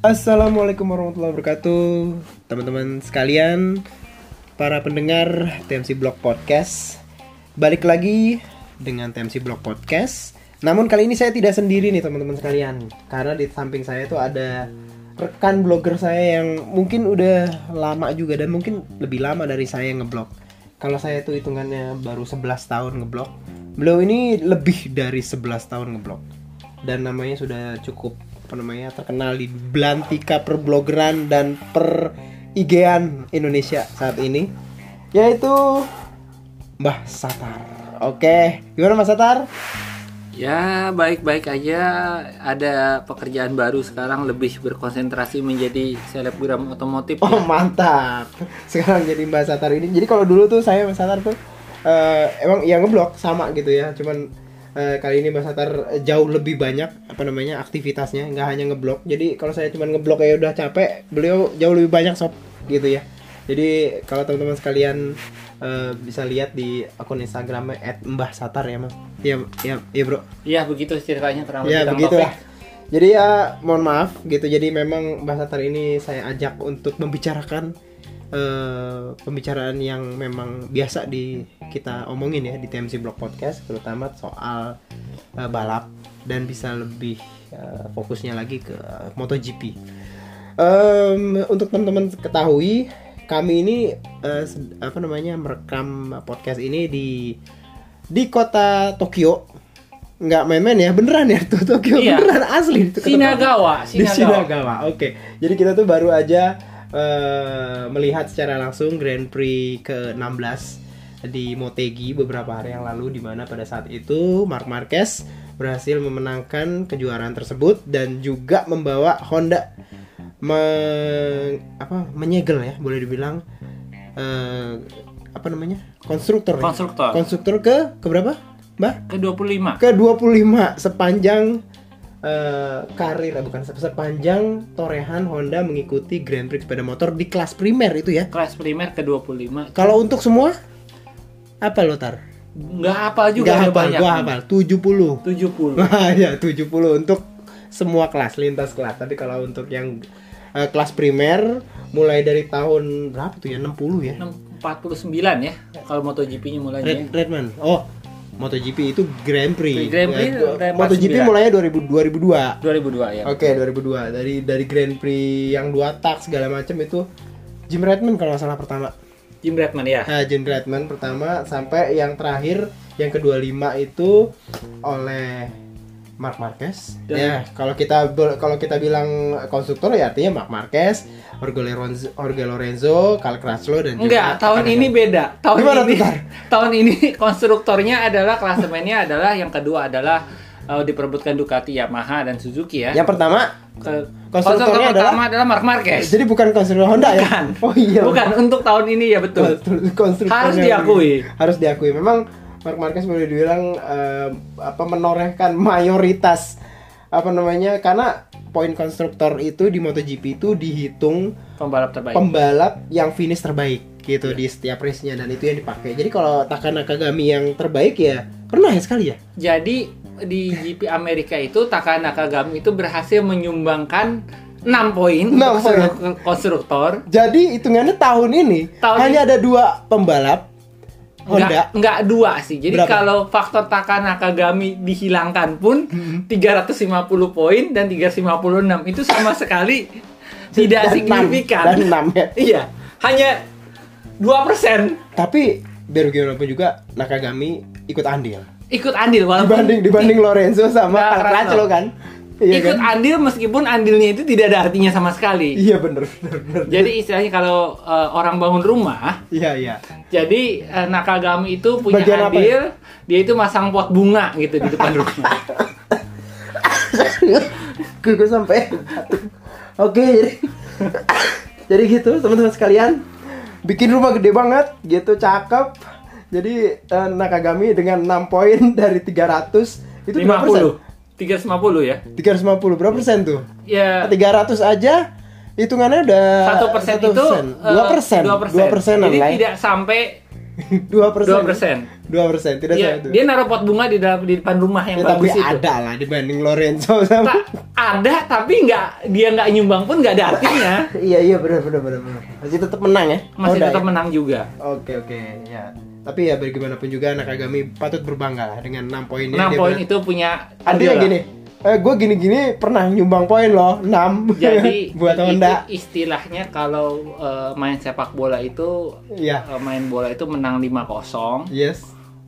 Assalamualaikum warahmatullahi wabarakatuh. Teman-teman sekalian Para pendengar TMC Blog Podcast Balik lagi dengan TMC Blog Podcast. Namun kali ini saya tidak sendiri nih teman-teman sekalian. Karena di samping saya tuh ada rekan blogger saya yang mungkin udah lama juga Dan mungkin lebih lama dari saya ngeblog Kalau saya tuh hitungannya baru 11 tahun ngeblog Beliau ini lebih dari 11 tahun ngeblog Dan namanya sudah cukup apa namanya terkenal di belantika perblogeran dan per IGan Indonesia saat ini yaitu Mbah Satar. Oke, gimana Mas Satar? Ya baik-baik aja Ada pekerjaan baru sekarang Lebih berkonsentrasi menjadi selebgram otomotif Oh ya. mantap. Sekarang jadi Mbah Satar ini. Jadi kalau dulu tuh saya Mbah Satar tuh eh, emang ya ngeblok sama gitu ya. Cuman eh, kali ini Mbah Satar jauh lebih banyak apa namanya aktivitasnya, nggak hanya ngeblok. Jadi kalau saya cuman ngeblok ya udah capek, beliau jauh lebih banyak sob gitu ya. Jadi kalau teman-teman sekalian eh, bisa lihat di akun Instagramnya @mbahsatar ya mas. Iya iya iya bro. Iya begitu ceritanya kurang Ya lebih Kang begitulah. Taufik. Jadi ya mohon maaf gitu. Jadi memang Mbah Satar ini saya ajak untuk membicarakan eh, pembicaraan yang memang biasa di kita omongin ya di TMC Blog Podcast, terutama soal eh, balap dan bisa lebih eh, fokusnya lagi ke MotoGP. Em, untuk teman-teman ketahui, kami ini sed- apa namanya merekam podcast ini di di kota Tokyo. Nggak main-main ya beneran ya tuh Tokyo Iya. beneran asli. Itu Shinagawa, di Shinagawa. Oke. Jadi kita tuh baru aja eh, melihat secara langsung Grand Prix ke 16 di Motegi beberapa hari yang lalu di mana pada saat itu Mark Marquez berhasil memenangkan kejuaraan tersebut dan juga membawa Honda me- apa menyegel ya boleh dibilang eh, apa namanya konstruktor ya? Konstruktor. konstruktor ke ke berapa mbak Ke 25 ke 25 sepanjang eh, karir eh, bukan sepanjang torehan Honda mengikuti Grand Prix sepeda motor di kelas primer itu ya. Kelas primer ke 25 Kalau untuk semua apa lo tar? Nggak hafal juga Nggak hafal, banyak gua hafal 70. 70 Wah ya 70 untuk semua kelas lintas kelas. Tapi kalau untuk yang eh, kelas primer mulai dari tahun berapa tuh ya 60 ya? 49 ya Kalau MotoGP nya mulainya Red, Redman. Oh, MotoGP itu Grand Prix. Grand Prix, Grand MotoGP 49. mulainya 2000 2002. 2002 ya Oke 2002 dari dari Grand Prix yang dua tak segala macam itu Jim Redman kalau nggak salah pertama. Jim Redman ya Nah, Jim Redman pertama sampai yang terakhir yang kedua lima itu oleh Mark Marquez. Dan- ya kalau kita kalau kita bilang konstruktor ya artinya Mark Marquez, Jorge Lorenzo, Jorge Lorenzo, Cal Crutchlow dan Enggak, tahun ini beda. Tahun Gimana ini tuh, Tar? tahun ini konstruktornya adalah klasemennya adalah yang kedua adalah uh, diperebutkan Ducati, Yamaha dan Suzuki ya. Yang pertama Ke, konstruktornya konstruktor pertama adalah Mark Marquez. jadi bukan konstruktor Honda ya? Bukan. Oh iya. Bukan untuk tahun ini ya betul. konstruktornya Harus diakui. harus diakui memang Mark Marquez boleh dibilang eh, apa menorehkan mayoritas apa namanya karena poin konstruktor itu di MotoGP itu dihitung Pembalap terbaik. pembalap yang finish terbaik gitu di setiap race-nya dan itu yang dipakai. Jadi kalau Takana Kagami yang terbaik ya pernah ya sekali ya. Jadi di GP Amerika itu Taka Nakagami itu berhasil menyumbangkan 6 poin Enam untuk poin. seluruh konstruktor. Jadi hitungannya tahun ini Tahun hanya ada dua pembalap Honda Enggak, enggak dua sih. Jadi Berapa? kalau faktor Taka Nakagami dihilangkan pun 350 poin dan 356 itu sama sekali tidak Dan signifikan. Dan enam ya. Iya, hanya 2% Tapi biar bagaimanapun juga Nakagami ikut andil. ikut andil walaupun Dibanding dibanding Lorenzo sama Nggak, Carl Crutchlow kan iya ikut kan? andil meskipun andilnya itu tidak ada artinya sama sekali. Iya benar benar benar. Jadi istilahnya kalau uh, orang bangun rumah, iya iya. Jadi uh, nakagami itu punya Bagian andil, ya? dia itu masang pot bunga gitu di depan rumah. Gue sampai Oke, jadi jadi gitu teman-teman sekalian, bikin rumah gede banget, gitu cakep. Jadi uh, Nakagami dengan 6 poin dari 300 itu 50. 2%. 350 ya. 350 berapa persen tuh? Ya 300 aja hitungannya udah satu persen itu dua persen dua persen dua persenan jadi lah ya. tidak sampai Dua persen. Dua persen. Dua persen. Tidak salah itu. dia naruh pot bunga di dalam di depan rumah yang Ya, tapi bagus itu. ada lah dibanding Lorenzo sama. Ta- ada tapi nggak dia nggak nyumbang pun nggak ada artinya. iya iya benar benar benar. Masih tetap menang ya. Masih Honda tetap ya? menang juga. Oke oke ya. Tapi ya bagaimanapun juga anak Agami patut berbangga lah dengan 6 poinnya. 6 Dia poin itu punya Artinya Guardiola. gini, eh, gue gini-gini pernah nyumbang poin loh 6 Jadi buat itu Honda. istilahnya kalau eh, main sepak bola itu Iya. eh, main bola itu menang 5-0. Yes.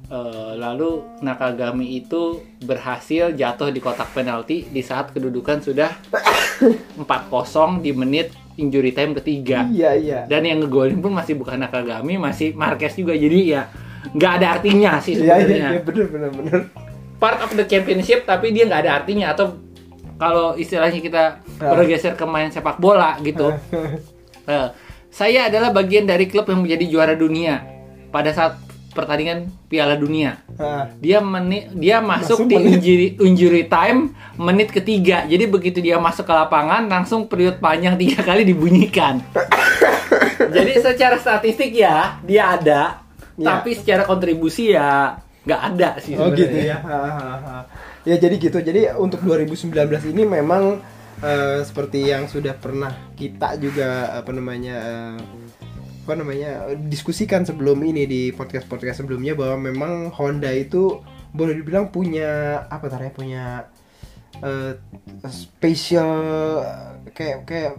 Eh, lalu Nakagami itu berhasil jatuh di kotak penalti di saat kedudukan sudah 4-0 di menit injury time ketiga. Iya iya. Dan yang ngegolin pun masih bukan Nakagami, masih Marquez juga. Jadi ya nggak ada artinya sih Iya iya sebenarnya. iya benar benar benar. Part of the championship tapi dia nggak ada artinya atau kalau istilahnya kita Ah. bergeser ke main sepak bola gitu. Eh, saya adalah bagian dari klub yang menjadi juara dunia pada saat pertandingan Piala Dunia. Ah, Dia menit dia masuk, Masuk di menit. injury, injury time menit ketiga. Jadi begitu dia masuk ke lapangan langsung period panjang tiga kali dibunyikan. Jadi secara statistik ya dia ada, Ya. tapi secara kontribusi ya nggak ada sih Oh sebenarnya. gitu ya. Ha, ha, ha. Ya jadi gitu. Jadi untuk 2019 ini memang eh, seperti yang sudah pernah kita juga apa namanya eh, apa namanya diskusikan sebelum ini di podcast podcast sebelumnya bahwa memang Honda itu boleh dibilang punya apa ya punya eh, special kayak kayak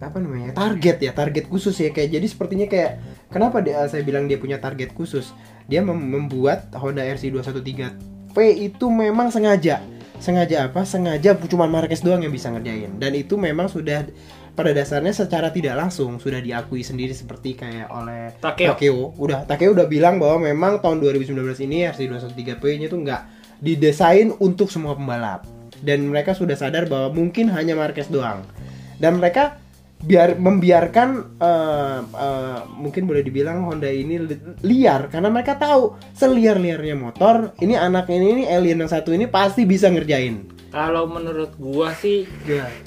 apa namanya target ya target khusus ya. Kayak jadi sepertinya kayak kenapa dia saya bilang dia punya target khusus? Dia mem- membuat Honda RC 213 V itu memang sengaja. Sengaja apa? Sengaja cuma Marquez doang yang bisa ngerjain. Dan itu memang sudah pada dasarnya secara tidak langsung sudah diakui sendiri seperti kayak oleh Takeo. udah Takeo udah bilang bahwa memang tahun 2019 ini RC 213 V nya tuh nggak didesain untuk semua pembalap. Dan mereka sudah sadar bahwa mungkin hanya Marquez doang. Dan mereka biar membiarkan eh, eh, mungkin boleh dibilang Honda ini li- liar. Karena mereka tahu seliar liarnya motor ini anak ini ini alien yang satu ini pasti bisa ngerjain Kalau menurut gua sih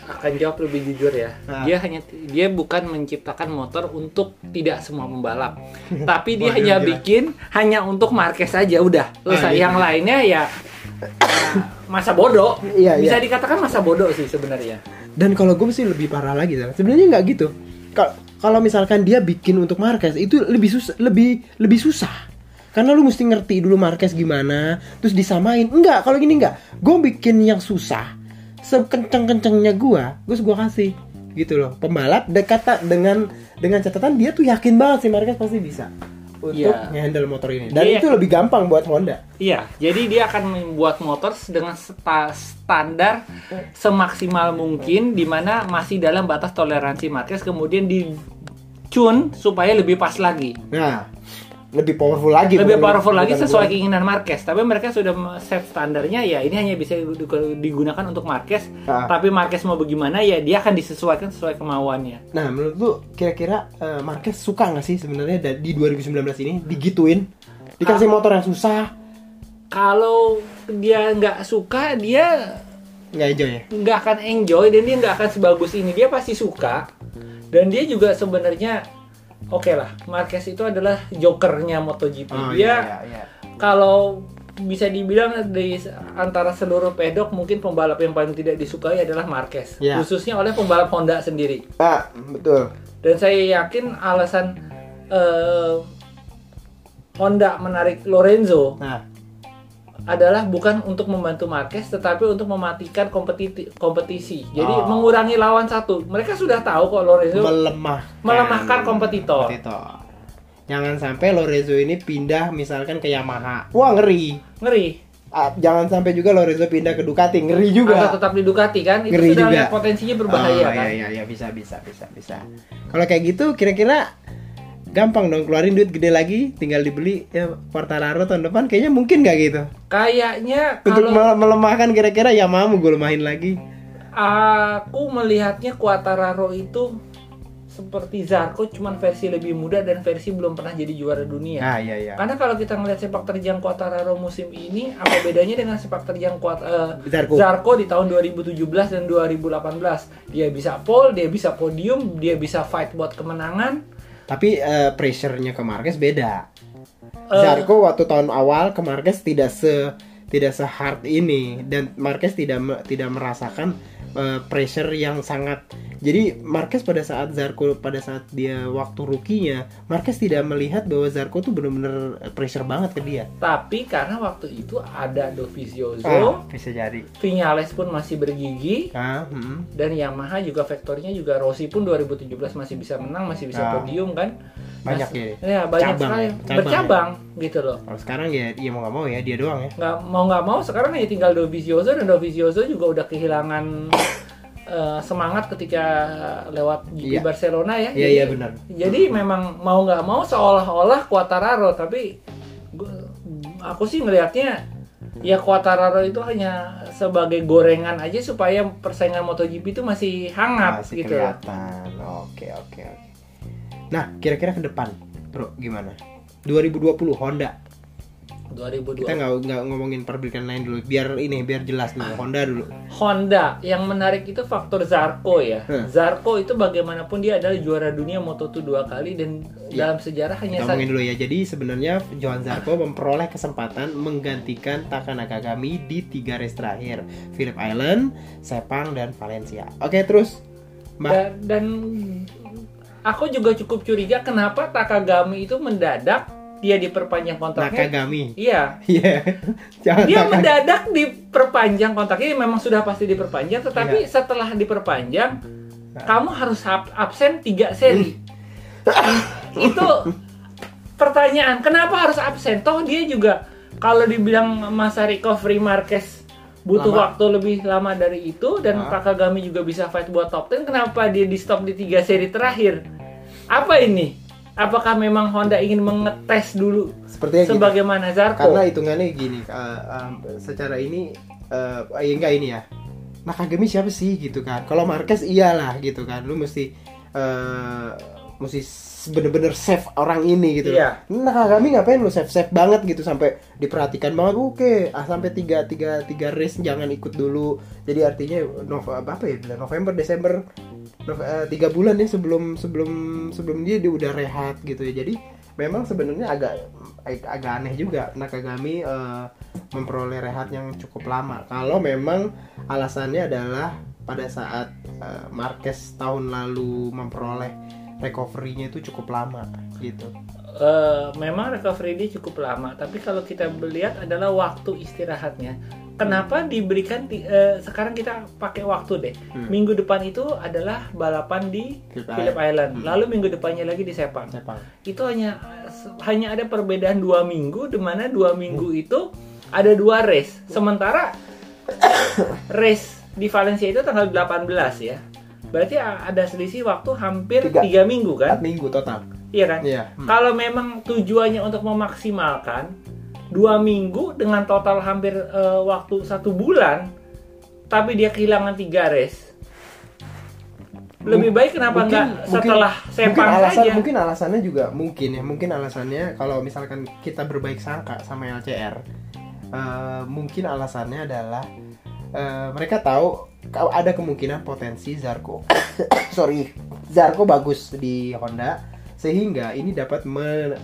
akan jawab lebih jujur ya. Nah. Dia hanya dia bukan menciptakan motor untuk tidak semua pembalap. tapi dia Wah, hanya gila. bikin hanya untuk Marquez saja udah. Terus Ah, iya. yang lainnya ya ya, masa bodoh. Iya, Bisa iya. dikatakan masa bodoh sih sebenarnya. dan kalau gue sih lebih parah lagi sebenarnya nggak gitu Kal- kalau misalkan dia bikin untuk Marquez itu lebih susah lebih lebih susah karena lu mesti ngerti dulu Marquez gimana terus disamain. Enggak kalau gini enggak. Gue bikin yang susah sekenceng kencengnya gue terus gue kasih gitu loh. Pembalap dekat dengan dengan catatan dia tuh yakin banget sih Marquez pasti bisa untuk Iya. ngehandle motor ini. Dan Dia itu lebih gampang buat Honda. Iya, jadi dia akan membuat motor dengan sta- standar semaksimal mungkin di mana masih dalam batas toleransi Marquez kemudian di tune supaya lebih pas lagi. nah lebih powerful lagi lebih powerful lagi sesuai keinginan Marquez. Tapi mereka sudah set standarnya ya ini hanya bisa digu- digunakan untuk Marquez. Ah. Tapi Marquez mau bagaimana ya dia akan disesuaikan sesuai kemauannya. Nah, menurut lu kira-kira eh, Marquez suka nggak sih sebenarnya di 2019 ini digituin? Dikasih Ah. motor yang susah, Kalau dia nggak suka dia nggak enjoy ya? nggak akan enjoy dan dia nggak akan sebagus ini dia pasti suka dan dia juga sebenarnya oke lah Marquez itu adalah jokernya MotoGP Oh, dia iya, iya. kalau bisa dibilang di antara seluruh pedok mungkin pembalap yang paling tidak disukai adalah Marquez Iya. khususnya oleh pembalap Honda sendiri Ah, betul. dan saya yakin alasan eh, Honda menarik Lorenzo Nah, adalah bukan untuk membantu Marquez tetapi untuk mematikan kompetisi kompetisi. Jadi Oh. mengurangi lawan satu. Mereka sudah tahu kok Lorenzo melemah. melemahkan kompetitor. kompetitor. Jangan sampai Lorenzo ini pindah misalkan ke Yamaha. Wah, ngeri. Ngeri. Ah, jangan sampai juga Lorenzo pindah ke Ducati, ngeri Atau juga. tetap di Ducati kan itu Ngeri sudah juga. potensinya berbahaya Oh, kan. Iya, iya, iya, bisa, bisa, bisa, bisa. Kalau kayak gitu, kira-kira gampang dong keluarin duit gede lagi, tinggal dibeli ya Quartararo tahun depan. Kayaknya mungkin nggak gitu. Kayaknya Untuk kalau mel- melemahkan kira-kira Yamaha mau gue lemahin lagi. aku melihatnya Quartararo itu seperti Zarco cuman versi lebih muda dan versi belum pernah jadi juara dunia. Ah, iya, iya. Karena kalau kita ngelihat sepak terjang Quartararo musim ini, apa bedanya dengan sepak terjang Quat, eh, Zarco. Zarco di tahun 2017 dan 2018? Dia bisa pole, dia bisa podium, dia bisa fight buat kemenangan. Tapi eh, pressure-nya ke Marquez beda. Zarco waktu tahun awal ke Marquez tidak se tidak se hard ini dan Marquez tidak tidak merasakan eh, pressure yang sangat jadi Marquez pada saat Zarco pada saat dia waktu rukinya Marquez tidak melihat bahwa Zarco tuh bener-bener pressure banget ke dia Tapi karena waktu itu ada Dovizioso, Ah, bisa jadi Vinales pun masih bergigi, ah hmm. dan Yamaha juga faktornya juga Rossi pun 2017 masih bisa menang, masih bisa Ah. podium kan? banyak Mas- ya Ya banyak Cabang sekali ya, cabang bercabang gitu loh. kalau sekarang ya dia mau nggak mau ya dia doang ya Nggak mau nggak mau sekarang ya tinggal Dovizioso dan Dovizioso juga udah kehilangan eh, semangat ketika lewat GP Iya. Barcelona ya. Iya, Jadi- iya, benar. Jadi memang mau nggak mau seolah-olah Quartararo tapi gua- aku sih ngelihatnya ya Quartararo itu hanya sebagai gorengan aja supaya persaingan MotoGP itu masih hangat masih gitu. kelihatan oke oke oke nah kira-kira ke depan bro gimana 2020 Honda 2002. kita nggak nggak ngomongin perbaikan lain dulu biar ini biar jelas dulu Honda dulu Honda yang menarik itu faktor Zarco ya. Hmm. Zarco itu bagaimanapun dia adalah juara dunia Moto2 dua kali dan Ya. dalam sejarah hanya kita ngomongin dulu ya jadi sebenarnya Johan Zarco memperoleh kesempatan menggantikan Taka Nakagami di tiga race terakhir Phillip Island Sepang dan Valencia oke terus Mbak dan, dan aku juga cukup curiga kenapa Takagami itu mendadak dia diperpanjang kontraknya. Nakagami Iya, iya jangan dia mendadak diperpanjang kontraknya memang sudah pasti diperpanjang tetapi Iya. setelah diperpanjang Nah. kamu harus ab- absen tiga seri itu pertanyaan kenapa harus absen toh dia juga kalau dibilang masa recovery Marquez butuh Lama. waktu lebih lama dari itu dan Ah. Takagami juga bisa fight buat top 10 kenapa dia di stop di tiga seri terakhir apa ini apakah memang Honda ingin mengetes dulu sepertinya gitu. sebagaimana Zarco karena hitungannya gini uh, um, secara ini uh, enggak ini ya. Nakagami siapa sih gitu kan? Kalau Marquez iyalah gitu kan. Lu mesti uh, mesti bener-bener save orang ini gitu Iya. Nakagami ngapain lu save save banget gitu sampai diperhatikan banget. Oke ah sampai tiga tiga tiga race jangan ikut dulu. Jadi artinya Nov apa ya bulan November Desember Nov- eh, tiga bulan ya sebelum sebelum sebelum dia dia udah rehat gitu ya. Jadi memang sebenarnya agak ag- agak aneh juga Nakagami eh, memperoleh rehat yang cukup lama. Kalau memang alasannya adalah pada saat eh, Marquez tahun lalu memperoleh recovery-nya itu cukup lama gitu Eh, memang recovery dia cukup lama, tapi kalau kita melihat adalah waktu istirahatnya. Kenapa diberikan eh, sekarang kita pakai waktu deh. Hmm. Minggu depan itu adalah balapan di Phillip Island, Island. lalu minggu depannya lagi di Sepang. Sepang Itu hanya hanya ada perbedaan dua minggu, di mana dua minggu itu ada dua race. Sementara race di Valencia itu tanggal 18 ya. Berarti ada selisih waktu hampir Tiga. tiga minggu kan? empat minggu total Iya kan? Iya. Hmm. Kalau memang tujuannya untuk memaksimalkan dua minggu dengan total hampir eh, waktu satu bulan, tapi dia kehilangan tiga race. Lebih baik kenapa Mungkin- nggak mungkin- setelah sepang mungkin alasan saja? mungkin alasannya juga mungkin ya mungkin alasannya kalau misalkan kita berbaik sangka sama LCR eh, mungkin alasannya adalah eh, mereka tahu ada kemungkinan potensi Zarko sorry Zarko bagus di Honda sehingga ini dapat me-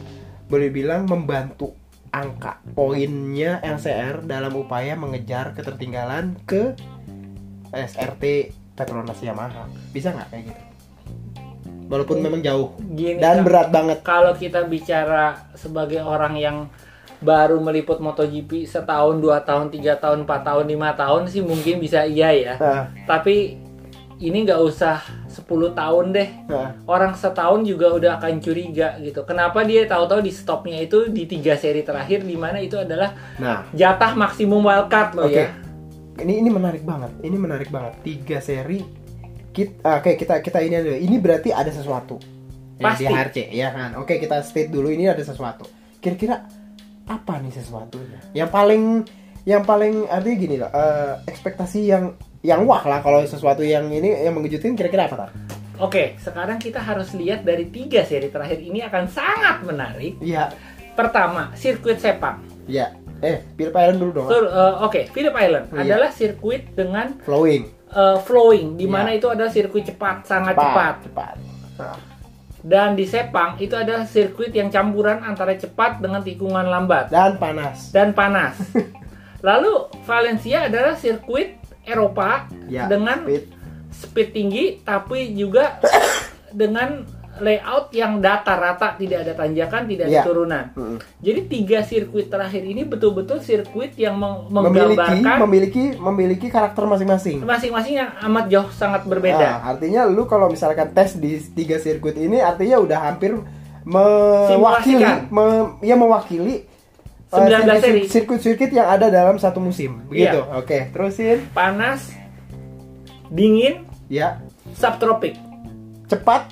boleh bilang membantu angka poinnya LCR dalam upaya mengejar ketertinggalan ke SRT Petronas Yamaha. Bisa nggak kayak gitu? Walaupun memang jauh Gini, dan berat banget. Kalau kita bicara sebagai orang yang baru meliput MotoGP setahun, dua tahun, tiga tahun, empat tahun, lima tahun sih mungkin bisa iya ya. Nah, Tapi ini nggak usah 10 tahun deh. nah, orang setahun juga udah akan curiga gitu. Kenapa dia tahu-tahu di stopnya itu di tiga seri terakhir di mana itu adalah nah jatah maksimum wildcard loh oke ya. ini ini menarik banget ini menarik banget tiga seri kita oke kita kita ini dulu ini berarti ada sesuatu ya, Pasti. di HRC ya kan oke kita state dulu ini ada sesuatu kira-kira apa nih sesuatunya yang paling yang paling artinya gini loh eh, ekspektasi yang yang wah lah kalau sesuatu yang ini yang mengejutkan kira-kira apa tar? Oke, sekarang kita harus lihat dari tiga seri terakhir ini akan sangat menarik. Iya, Pertama, sirkuit Sepang. iya. Eh, Phillip Island dulu dong. Tur- eh, Oke, Phillip Island Iya. adalah sirkuit dengan Flowing. eh, flowing, di mana Iya. itu adalah sirkuit cepat, sangat cepat. cepat. Nah, Dan di Sepang itu adalah sirkuit yang campuran antara cepat dengan tikungan lambat Dan panas. dan panas. Lalu Valencia adalah sirkuit Eropa Ya, dengan speed. speed tinggi tapi juga dengan layout yang datar rata, tidak ada tanjakan, tidak ada Ya. turunan. Mm. Jadi tiga sirkuit terakhir ini betul-betul sirkuit yang meng- Memiliki menggambarkan memiliki memiliki karakter masing-masing. masing-masing yang amat jauh sangat berbeda. Nah, artinya lu kalau misalkan tes di tiga sirkuit ini artinya udah hampir mewakili me- ya mewakili eh, 19 seri. sirkuit- sirkuit-sirkuit yang ada dalam satu musim. Begitu. Iya. Oke, terusin. Panas, dingin, Ya, subtropik, cepat,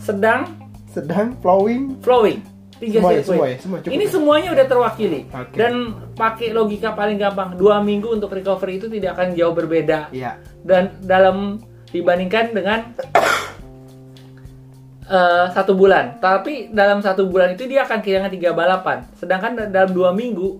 sedang, sedang, flowing. flowing. Tiga Semua ya, sirkuit. semua ya, semua cukup Ini ya? semuanya udah terwakili. Oke. Dan pakai logika paling gampang, dua minggu untuk recovery itu tidak akan jauh berbeda. Iya. Dan dalam dibandingkan dengan eh, satu bulan. Tapi dalam satu bulan itu dia akan kehilangan tiga balapan. Sedangkan da- dalam dua minggu,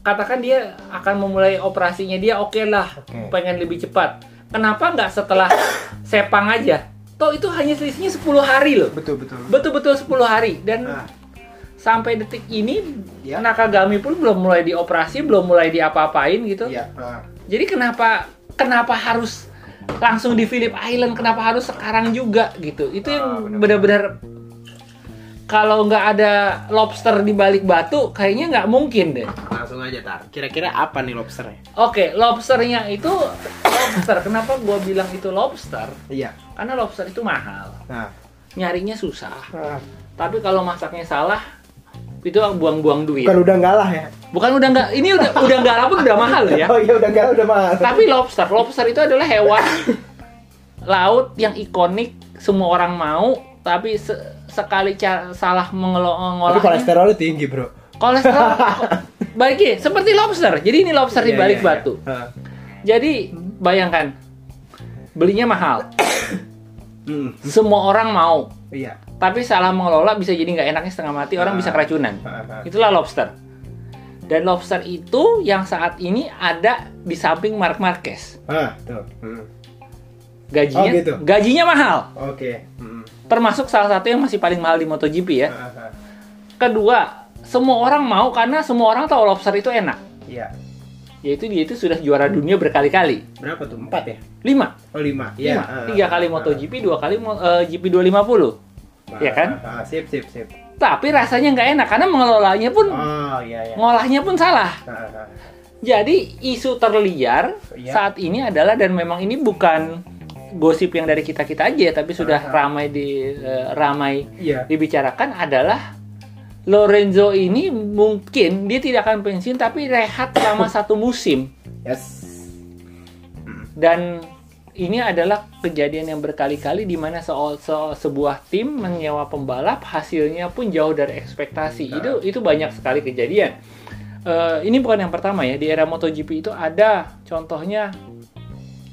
katakan dia akan memulai operasinya dia oke lah, Oke. pengen lebih cepat. Kenapa nggak setelah Sepang aja? Toh itu hanya selisihnya 10 hari loh. Betul, betul. Betul-betul 10 hari dan Nah, sampai detik ini Ya. Nakagami pun belum mulai dioperasi, belum mulai diapa-apain gitu. iya. ah. Jadi kenapa kenapa harus langsung di Phillip Island? Kenapa harus sekarang juga gitu? Itu Ah, yang benar. benar-benar kalau nggak ada lobster di balik batu, kayaknya nggak mungkin deh. Langsung aja tar. Kira-kira apa nih lobsternya? Oke, lobsternya itu lobster. Kenapa gua bilang itu lobster? Iya. Karena lobster itu mahal, Nah. nyarinya susah. ah. Tapi kalau masaknya salah, itu buang-buang duit. Bukan udah ngalah ya? Bukan udah nggak, ini udah udah nggak pun udah mahal ya. Oh iya udah ngalah udah mahal. Tapi lobster, lobster itu adalah hewan laut yang ikonik, semua orang mau, tapi se- sekali salah mengelo- Tapi mengolahnya, kolesterol lu tinggi, Bro. kolesterol balik ya, seperti lobster. Jadi ini lobster di Iya, balik iya, iya. batu. Ah. Jadi bayangkan, belinya mahal, Hmm. semua orang mau, Iya. tapi salah mengelola bisa jadi nggak enaknya setengah mati, orang bisa keracunan. Ah, ah. Itulah lobster. Dan lobster itu yang saat ini ada di samping Mark Marquez. Ah, tuh. Hmm. Gajinya Oh, gitu. gajinya mahal. Oke. Hmm. Termasuk salah satu yang masih paling mahal di MotoGP ya. Ah, ah. Kedua, semua orang mau karena semua orang tahu lobster itu enak. Iya. Yaitu dia itu sudah juara dunia berkali-kali. Berapa tuh? Empat ya? Lima. Oh lima. Lima. ah, Tiga kali ah, MotoGP, dua kali eh, GP 250. ah. Iya kan? Ah, sip, sip, sip. Tapi rasanya nggak enak karena mengelolanya pun, Oh, iya, iya. ngolahnya pun salah. Ah, ah, ah. Jadi isu terliar Iya. saat ini adalah dan memang ini bukan gosip yang dari kita kita aja, tapi sudah Ah. ramai di eh, ramai Iya. dibicarakan adalah Lorenzo ini mungkin dia tidak akan pensiun tapi rehat selama satu musim Yes. dan ini adalah kejadian yang berkali-kali di mana se- se- sebuah tim menyewa pembalap hasilnya pun jauh dari ekspektasi Nah. itu itu banyak sekali kejadian Eh, ini bukan yang pertama ya di era MotoGP itu ada contohnya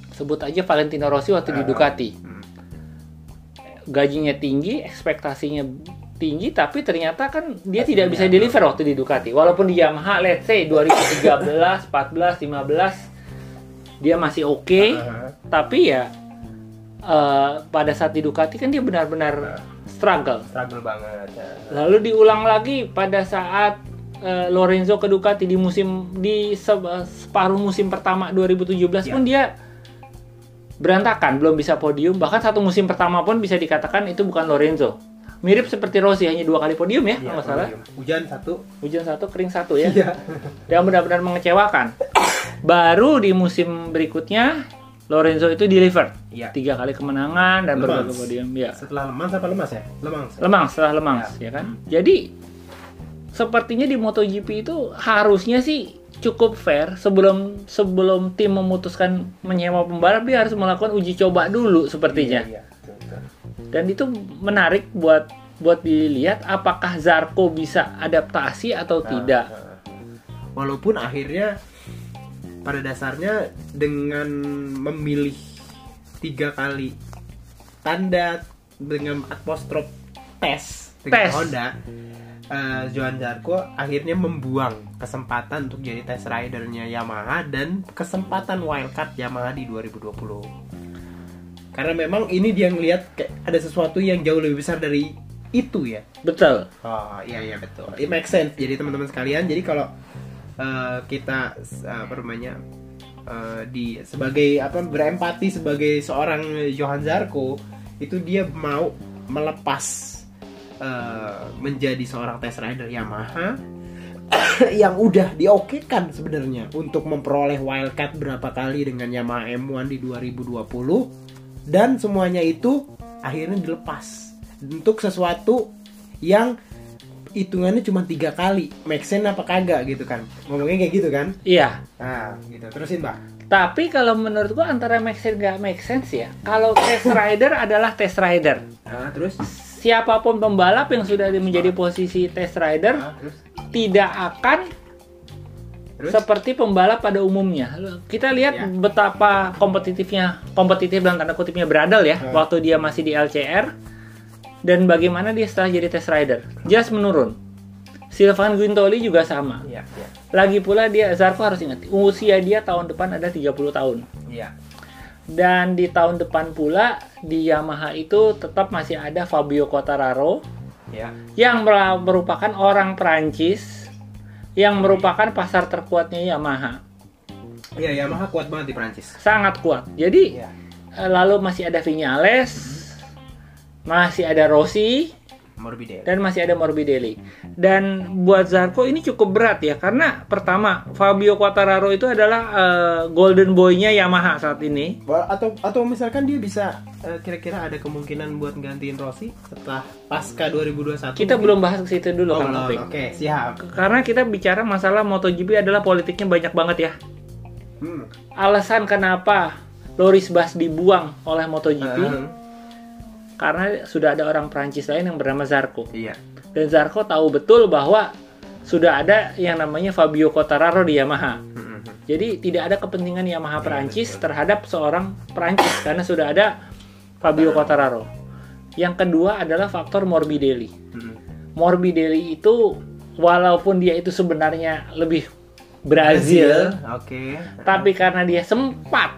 sebut aja Valentino Rossi waktu di Ah. Ducati Hmm. gajinya tinggi, ekspektasinya tinggi, tapi ternyata kan dia tidak bisa deliver waktu di Ducati. Walaupun di Yamaha, let's say 2013, 14, 15 dia masih oke, Ah, ah. tapi ya eh, pada saat di Ducati kan dia benar-benar struggle. Struggle banget. ya. Lalu diulang lagi pada saat eh, Lorenzo ke Ducati di musim di se- separuh musim pertama 2017 Ya. pun dia berantakan, belum bisa podium. Bahkan satu musim pertama pun bisa dikatakan itu bukan Lorenzo. Mirip seperti Rossi hanya dua kali podium ya, Iya, kalau nggak salah. Hujan satu. Hujan satu, kering satu ya. Iya. Dan benar-benar mengecewakan. Baru di musim berikutnya Lorenzo itu deliver Iya. tiga kali kemenangan dan berbagai podium. Ya. Setelah lemas apa lemas ya? Lemas. Lemang setelah Lemang ya kan. Jadi sepertinya di MotoGP itu harusnya sih cukup fair sebelum sebelum tim memutuskan menyewa pembalap dia harus melakukan uji coba dulu sepertinya. Iya, iya. Dan itu menarik buat buat dilihat apakah Zarko bisa adaptasi atau tidak. Ah, ah. Walaupun akhirnya pada dasarnya dengan memilih tiga kali tanda dengan apostrop tes dengan Tes. Honda, eh, Johan Zarco akhirnya membuang kesempatan untuk jadi test ridernya Yamaha dan kesempatan wildcard Yamaha di 2020. Karena memang ini dia ngelihat kayak ada sesuatu yang jauh lebih besar dari itu ya. Betul. Oh iya iya betul. It makes sense. Jadi teman-teman sekalian, jadi kalau uh, kita uh, apa namanya uh, di sebagai apa berempati sebagai seorang Johan Zarco itu dia mau melepas uh, menjadi seorang test rider Yamaha yang udah diokekan sebenarnya untuk memperoleh wildcard berapa kali dengan Yamaha M1 di 2020 dan semuanya itu akhirnya dilepas. Untuk sesuatu yang hitungannya cuma tiga kali. Make sense apa kagak gitu kan? Ngomongnya kayak gitu kan? Iya. nah gitu. Terusin mbak. Tapi kalau menurut gua antara make sense gak make sense ya. Kalau test rider adalah test rider. nah terus? Siapa pun pembalap yang sudah menjadi posisi test rider nah, terus? tidak akan terus seperti pembalap pada umumnya. Kita lihat Ya. betapa kompetitifnya, kompetitif dan tanda kutipnya Bradel ya, Ya. waktu dia masih di LCR dan bagaimana dia setelah jadi test rider. Just menurun. Silvan Guintoli juga sama. iya iya Lagi pula dia Zarko harus ingat, usia dia tahun depan ada 30 tahun. iya Dan di tahun depan pula di Yamaha itu tetap masih ada Fabio Quartararo iya yang mer- merupakan orang Prancis yang merupakan pasar terkuatnya Yamaha. iya Yamaha kuat banget di Prancis Sangat kuat. Jadi eh, lalu masih ada Viñales, masih ada Rossi Morbidelli dan masih ada Morbidelli. Dan buat Zarco ini cukup berat ya karena pertama Fabio Quartararo itu adalah eh, golden boy-nya Yamaha saat ini. Atau atau misalkan dia bisa eh, kira-kira ada kemungkinan buat gantiin Rossi setelah pasca 2021 Kita mungkin? belum bahas ke situ dulu oh. Taufik. oke siap Karena kita bicara masalah MotoGP adalah politiknya banyak banget ya. hmm. Alasan kenapa Loris Bas dibuang oleh MotoGP Eh, karena sudah ada orang Prancis lain yang bernama Zarco. iya Dan Zarco tahu betul bahwa sudah ada yang namanya Fabio Quartararo di Yamaha. Hmm, Jadi tidak ada kepentingan Yamaha Perancis terhadap seorang Perancis karena sudah ada Fabio Quartararo. Yang kedua adalah faktor Morbidelli. Hmm. Morbidelli itu walaupun dia itu sebenarnya lebih Brazil, oke tapi karena dia sempat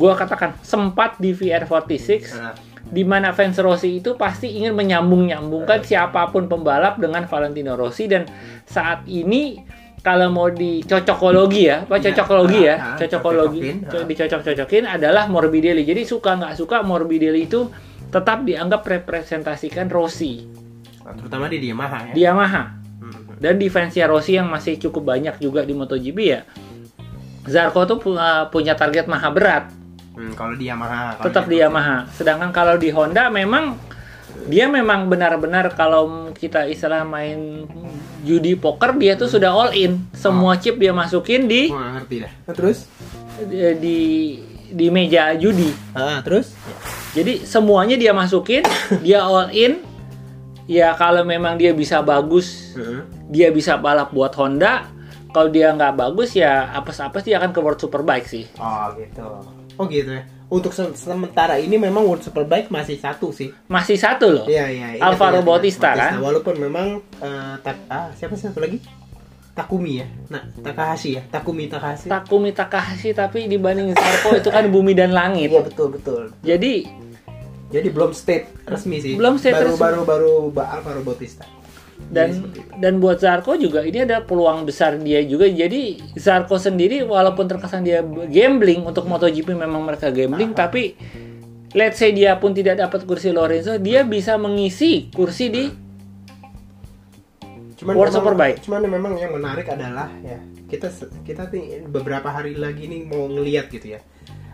gua katakan sempat di VR46 Nah, di mana fans Rossi itu pasti ingin menyambung-nyambungkan siapa pun pembalap dengan Valentino Rossi dan saat ini kalau mau dicocokologi ya, apa Ya, cocokologi ya, ah, ah, cocokologi, ah. dicocok-cocokin adalah Morbidelli. Jadi suka nggak suka Morbidelli itu tetap dianggap representasikan Rossi terutama di Yamaha ya di Yamaha Hmm. dan di fansnya Rossi yang masih cukup banyak juga di MotoGP ya. Zarco tuh pu- uh, punya target maha berat, Hmm, kalau di Yamaha kalau tetap di Yamaha. Sedangkan kalau di Honda memang dia memang benar-benar kalau kita istilah main judi poker dia tuh sudah all in. Semua chip dia masukin di nggak ngerti dah terus di di meja judi. ah terus Jadi semuanya dia masukin, dia all in. Ya kalau memang dia bisa bagus Heeh. dia bisa balap buat Honda kalau dia nggak bagus ya apes-apes dia akan ke World Superbike sih oh gitu oh gitu ya untuk se- sementara ini memang World Superbike masih satu sih masih satu loh Iya iya. ingat, Alvaro ingat. Bautista, kan? Walaupun memang eh, tak ah siapa sih satu lagi? Takumi ya. Nah, Takahashi ya. Takumi Takahashi. Takumi Takahashi tapi dibanding Zarco itu kan bumi dan langit Iya betul betul. jadi Jadi belum state resmi sih. Belum state baru, resmi. Baru baru ba- Alvaro Bautista. Dan itu. dan buat Zarco juga ini ada peluang besar dia juga jadi Zarco sendiri walaupun terkesan dia gambling untuk MotoGP memang mereka gambling tapi let's say dia pun tidak dapat kursi Lorenzo dia bisa mengisi kursi di Cuman World memang- Superbike. Cuman memang yang menarik adalah ya kita kita nih beberapa hari lagi nih mau ngelihat gitu ya.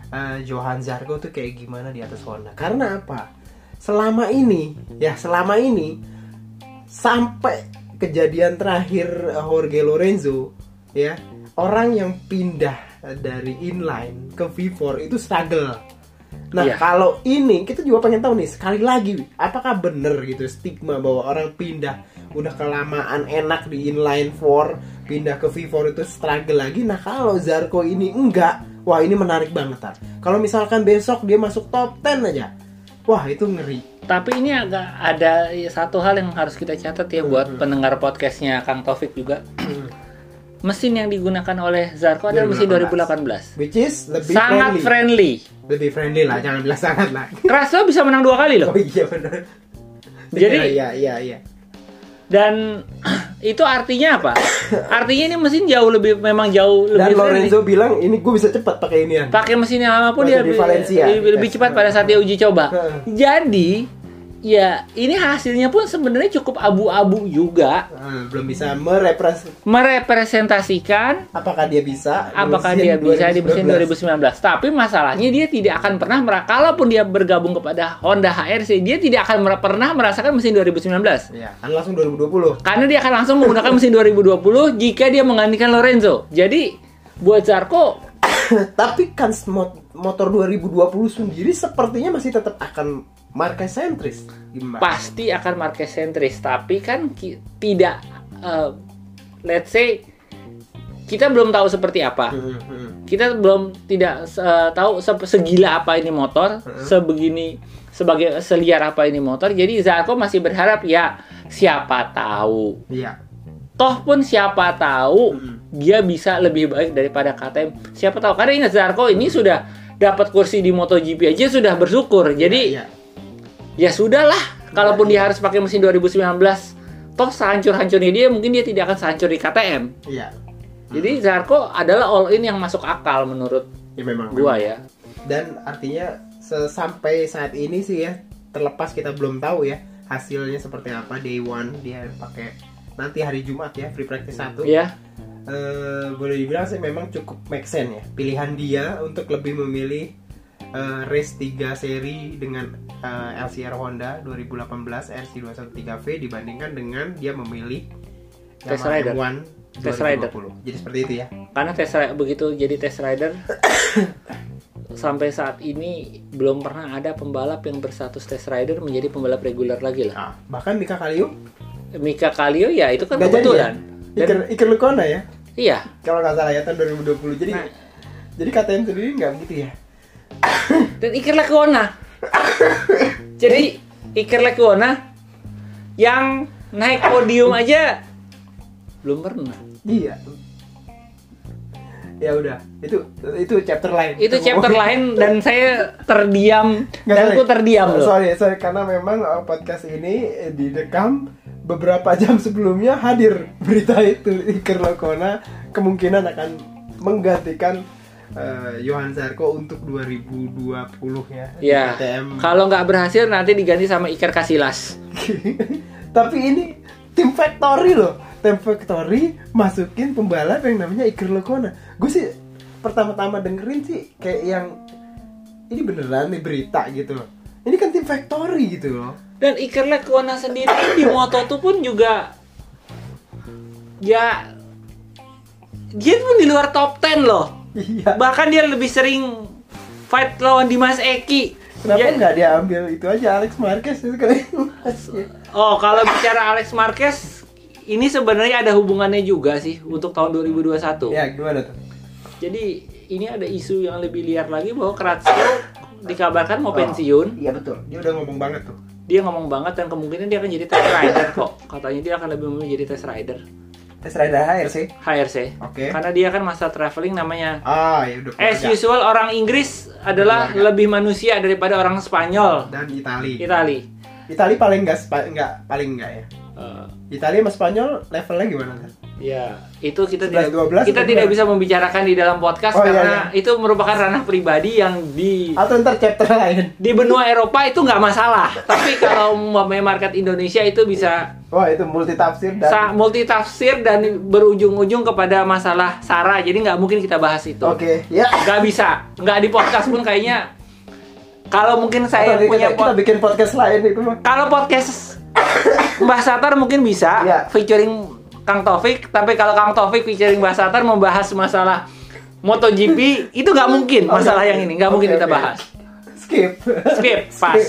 eh, Johan Zarco tuh kayak gimana di atas Honda. Karena apa? Selama ini ya selama ini sampai kejadian terakhir eh, Jorge Lorenzo ya orang yang pindah dari inline ke V4 itu struggle. Nah Iya. kalau ini kita juga pengen tahu nih sekali lagi apakah bener gitu stigma bahwa orang pindah udah kelamaan enak di inline 4 pindah ke V4 itu struggle lagi. Nah kalau Zarko ini enggak, wah ini menarik banget Tar. Kalau misalkan besok dia masuk top 10 aja, wah itu ngeri. Tapi ini agak ada satu hal yang harus kita catat ya buat Hmm. pendengar podcastnya Kang Taufik juga. mesin yang digunakan oleh Zarko adalah mesin 2018. 2018. Which is lebih Sangat friendly. friendly. Lebih friendly lah, jangan bilang sangat lah. Crash bisa menang dua kali loh. Oh iya benar. Jadi- iya iya iya. Dan itu artinya apa? Artinya ini mesin jauh lebih memang jauh Dan lebih friendly. Lorenzo bilang ini gue bisa cepat pakai inian. pakai mesin yang lama pun dia di lebih, Valencia, lebih, lebih cepat pada saat dia uji coba. Jadi ya ini hasilnya pun sebenarnya cukup abu-abu juga Ah, belum bisa merepres merepresentasikan apakah dia bisa apakah dia bisa di mesin 2019. 2019. Tapi masalahnya dia tidak akan pernah kalaupun dia bergabung kepada Honda HRC, dia tidak akan mera- pernah merasakan mesin 2019. Ya, kan langsung 2020. Karena dia akan langsung menggunakan mesin 2020 jika dia menggantikan Lorenzo. Jadi buat Zarko Tapi kan mo- motor 2020 sendiri sepertinya masih tetap akan market sentris. Gimana? pasti akan market sentris tapi kan ki- tidak eh, let's say kita belum tahu seperti apa Hmm, hmm. kita belum tidak eh, tahu se- segila apa ini motor sebegini sebagai seliar apa ini motor jadi Zarko masih berharap ya siapa tahu Iya. toh pun siapa tahu Mm. dia bisa lebih baik daripada KTM siapa tahu karena ingat Zarko ini sudah dapat kursi di MotoGP aja sudah bersyukur jadi ya sudahlah kalaupun dia harus pakai mesin 2019 toh sehancur-hancurnya dia mungkin dia tidak akan sehancur di KTM iya. jadi Zarko adalah all in yang masuk akal menurut Ya memang. gua ya Dan artinya sampai saat ini sih ya terlepas kita belum tahu ya hasilnya seperti apa day one dia pakai nanti hari Jumat ya free practice satu. ya Eh, boleh dibilang sih memang cukup make sense ya pilihan dia untuk lebih memilih eh, race 3 seri dengan eh, LCR Honda 2018 RC213V dibandingkan dengan dia memilih Test Yamaha rider. M1 Test 2020. rider. Jadi seperti itu ya. karena tes ri- begitu jadi test rider sampai saat ini belum pernah ada pembalap yang berstatus test rider menjadi pembalap reguler lagi lah Nah, bahkan Mika Kaliu Mika Kallio ya itu kan jadi ya. kebetulan Dan- Iker, Iker Lecuona ya. iya Kalau nggak salah ya tahun 2020. Jadi Nah. jadi KTM sendiri nggak begitu ya. Dan Iker Lecuona jadi Iker Lecuona yang naik podium aja. Belum pernah. Iya. Ya udah, itu itu chapter lain. itu chapter lain dan saya terdiam. Nggak, dan sorry. aku terdiam loh. Sorry, sorry karena memang uh, podcast ini eh, direkam beberapa jam sebelumnya hadir berita itu Iker Lecuona kemungkinan akan menggantikan uh, Johan Zarco untuk 2020 ya. ya KTM. kalau nggak berhasil nanti diganti sama Iker Casillas Tapi ini tim factory loh. Tim factory masukin pembalap yang namanya Iker Lecuona. Gue sih pertama-tama dengerin sih kayak yang ini beneran nih berita gitu loh. Ini kan tim factory gitu loh. dan Iker Lecuona sendiri di Moto2 pun juga ya dia pun di luar top 10 loh Iya. bahkan dia lebih sering fight lawan Dimas Eki Kenapa Ya- nggak dia ambil itu aja Alex Marquez itu kali? Oh, kalau bicara Alex Marquez, ini sebenarnya ada hubungannya juga sih untuk tahun 2021. ya gimana tuh? Jadi ini ada isu yang lebih liar lagi bahwa Kratsko dikabarkan mau pensiun. Iya betul. Dia udah ngomong banget tuh. Dia ngomong banget dan kemungkinan dia akan jadi test rider kok. Katanya dia akan lebih memilih jadi test rider Tes rider HRC. HRC. Oke. Karena dia kan masa traveling namanya Ah ya udah. As usual orang Inggris adalah Keluarga. lebih manusia daripada orang Spanyol. Dan Itali. Itali. Itali paling nggak spa- nggak paling nggak ya. Eh, Itali sama Spanyol levelnya gimana? Tan? Ya, itu kita 11, tidak 12 kita tidak bisa membicarakan di dalam podcast Oh, iya, karena itu merupakan ranah pribadi yang di Atau ntar chapter lain. di benua Eropa itu nggak masalah. Tapi kalau market Indonesia itu bisa Wah itu multi tafsir dan. sa- multi tafsir dan berujung-ujung kepada masalah sara. Jadi nggak mungkin kita bahas itu. Oke, ya. Nggak bisa. Nggak di podcast pun kayaknya. Kalau mungkin saya Atau punya kita, kita bikin podcast lain itu mah. kalau podcast Mbah Satar mungkin bisa Iya. featuring Kang Taufik, tapi kalau Kang Taufik featuring Mbah Satar membahas masalah MotoGP itu nggak mungkin masalah Oke, yang ini nggak mungkin kita bahas. Skip. Skip, pas.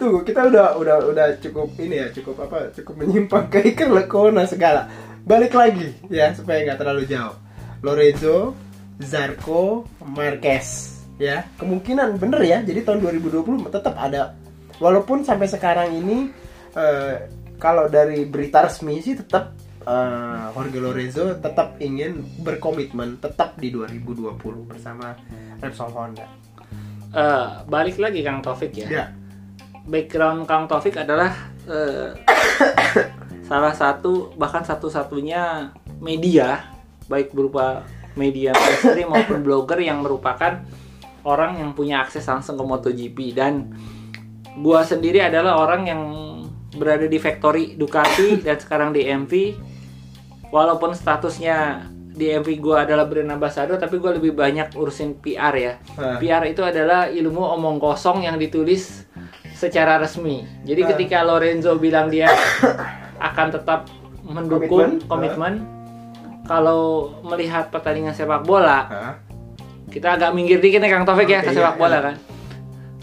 Tuh, kita udah udah udah cukup ini ya, cukup apa? Cukup menyimpang ke Iker Lecuona segala. Balik lagi ya supaya nggak terlalu jauh. Lorenzo, Zarco, Marquez ya. Kemungkinan bener ya. Jadi tahun 2020 tetap ada walaupun sampai sekarang ini eh, kalau dari berita resmi sih tetap eh, Jorge Lorenzo tetap ingin berkomitmen tetap di 2020 bersama Repsol Honda. Eh, balik lagi Kang Taufik ya. Ya. Background Kang Taufik adalah eh, salah satu bahkan satu-satunya media baik berupa media mainstream maupun blogger yang merupakan orang yang punya akses langsung ke MotoGP dan gua sendiri adalah orang yang berada di factory Ducati dan sekarang di MV walaupun statusnya di MV gua adalah brand ambassador tapi gua lebih banyak urusin PR ya Ah. PR itu adalah ilmu omong kosong yang ditulis secara resmi jadi Ah. ketika Lorenzo bilang dia akan tetap mendukung Komitmen. komitmen kalau melihat pertandingan sepak bola Hah? kita agak minggir dikit nih Kang Taufik ya Oke, ke iya, sepak bola iya. kan.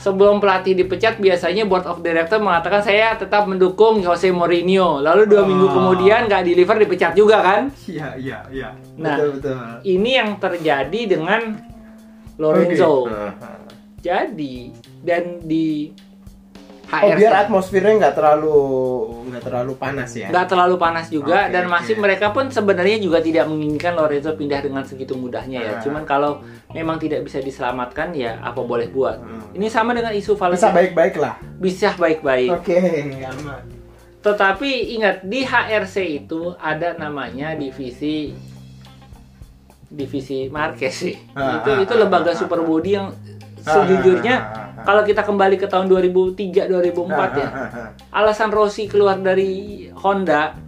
Sebelum pelatih dipecat biasanya board of director mengatakan saya tetap mendukung Jose Mourinho. Lalu dua Oh. minggu kemudian nggak deliver dipecat juga kan. Iya, iya, iya. Nah, betul, betul. Ini yang terjadi dengan Lorenzo. Ah, ah. Jadi dan di Oh, HRC biar atmosfernya nggak terlalu nggak terlalu panas ya. nggak terlalu panas juga Oke, dan masih mereka pun sebenarnya juga tidak menginginkan Lorenzo pindah dengan segitu mudahnya ya. Ah. Cuman kalau memang tidak bisa diselamatkan ya apa boleh buat. Hmm. Ini sama dengan isu Bisa Valentino baik-baik lah. bisa baik-baik. Oke, aman. Tetapi ingat di HRC itu ada namanya divisi divisi Marquez sih. Ah, itu ah, itu lembaga ah, super body yang sejujurnya ah, ah, ah. kalau kita kembali ke tahun 2003 2004 ya. Alasan Rossi keluar dari Honda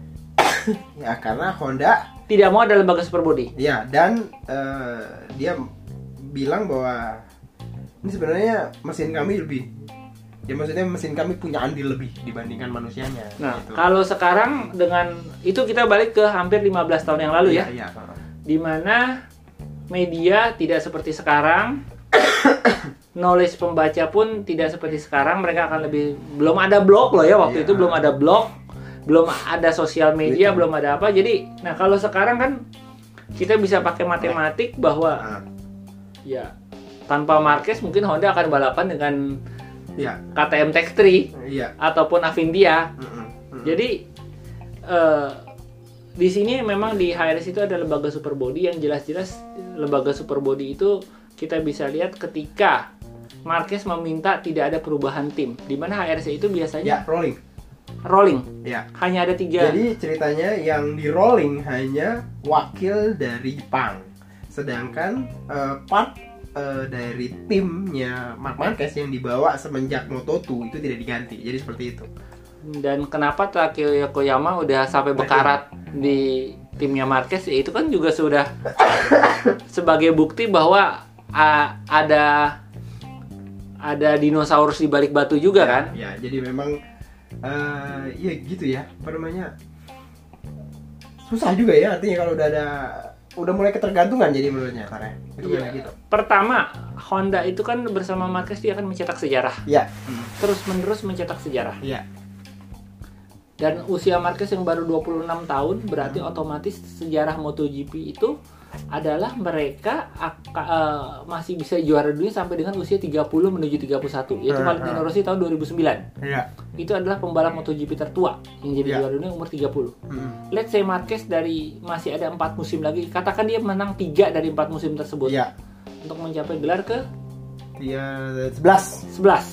Ya karena Honda tidak mau ada lembaga super body. ya dan eh, dia bilang bahwa ini sebenarnya mesin kami lebih ya maksudnya mesin kami punya andil lebih dibandingkan manusianya. Nah, gitu. kalau sekarang dengan itu kita balik ke hampir 15 tahun yang lalu ya. Iya, iya. di mana media tidak seperti sekarang knowledge pembaca pun tidak seperti sekarang mereka akan lebih belum ada blog loh ya waktu Iya. itu belum ada blog belum ada sosial media belum ada apa jadi nah kalau sekarang kan kita bisa pakai matematik bahwa Ah, ya tanpa Marquez mungkin Honda akan balapan dengan Iya, KTM Tech 3 iya. ataupun Avindia Mm-mm, mm-mm. jadi eh, di sini memang di HRS itu ada lembaga super body yang jelas-jelas lembaga super body itu kita bisa lihat ketika Marquez meminta tidak ada perubahan tim, di mana HRC itu ya biasanya rolling. rolling, Ya. hanya ada tiga. Jadi ceritanya yang di rolling hanya wakil dari Jepang, sedangkan eh, part eh, dari timnya Mark Marquez yang dibawa semenjak Moto2 itu tidak diganti. Jadi seperti itu. Dan kenapa Takeo Yokoyama udah sampai bekarat di timnya Marquez? Ya itu kan juga sudah sebagai bukti bahwa ah, ada ada dinosaurus di balik batu juga kan? Ya, jadi memang eh ya gitu ya. Apa namanya? Susah juga ya artinya kalau udah ada udah mulai ketergantungan jadi menurutnya karena itu Iya. gitu. Pertama, Honda itu kan bersama Marquez dia akan mencetak sejarah, Iya. terus menerus mencetak sejarah. Iya. Dan usia Marquez yang baru 26 tahun berarti otomatis sejarah MotoGP itu adalah mereka aka- eh, masih bisa juara dunia sampai dengan usia 30 menuju 31 yaitu Valentino. Rossi tahun 2009. Iya. Itu adalah pembalap MotoGP tertua yang jadi Iya. juara dunia umur 30. Mm. Let's say Marquez dari masih ada empat musim lagi, katakan dia menang tiga dari empat musim tersebut Iya. untuk mencapai gelar ke Dia 11. 11.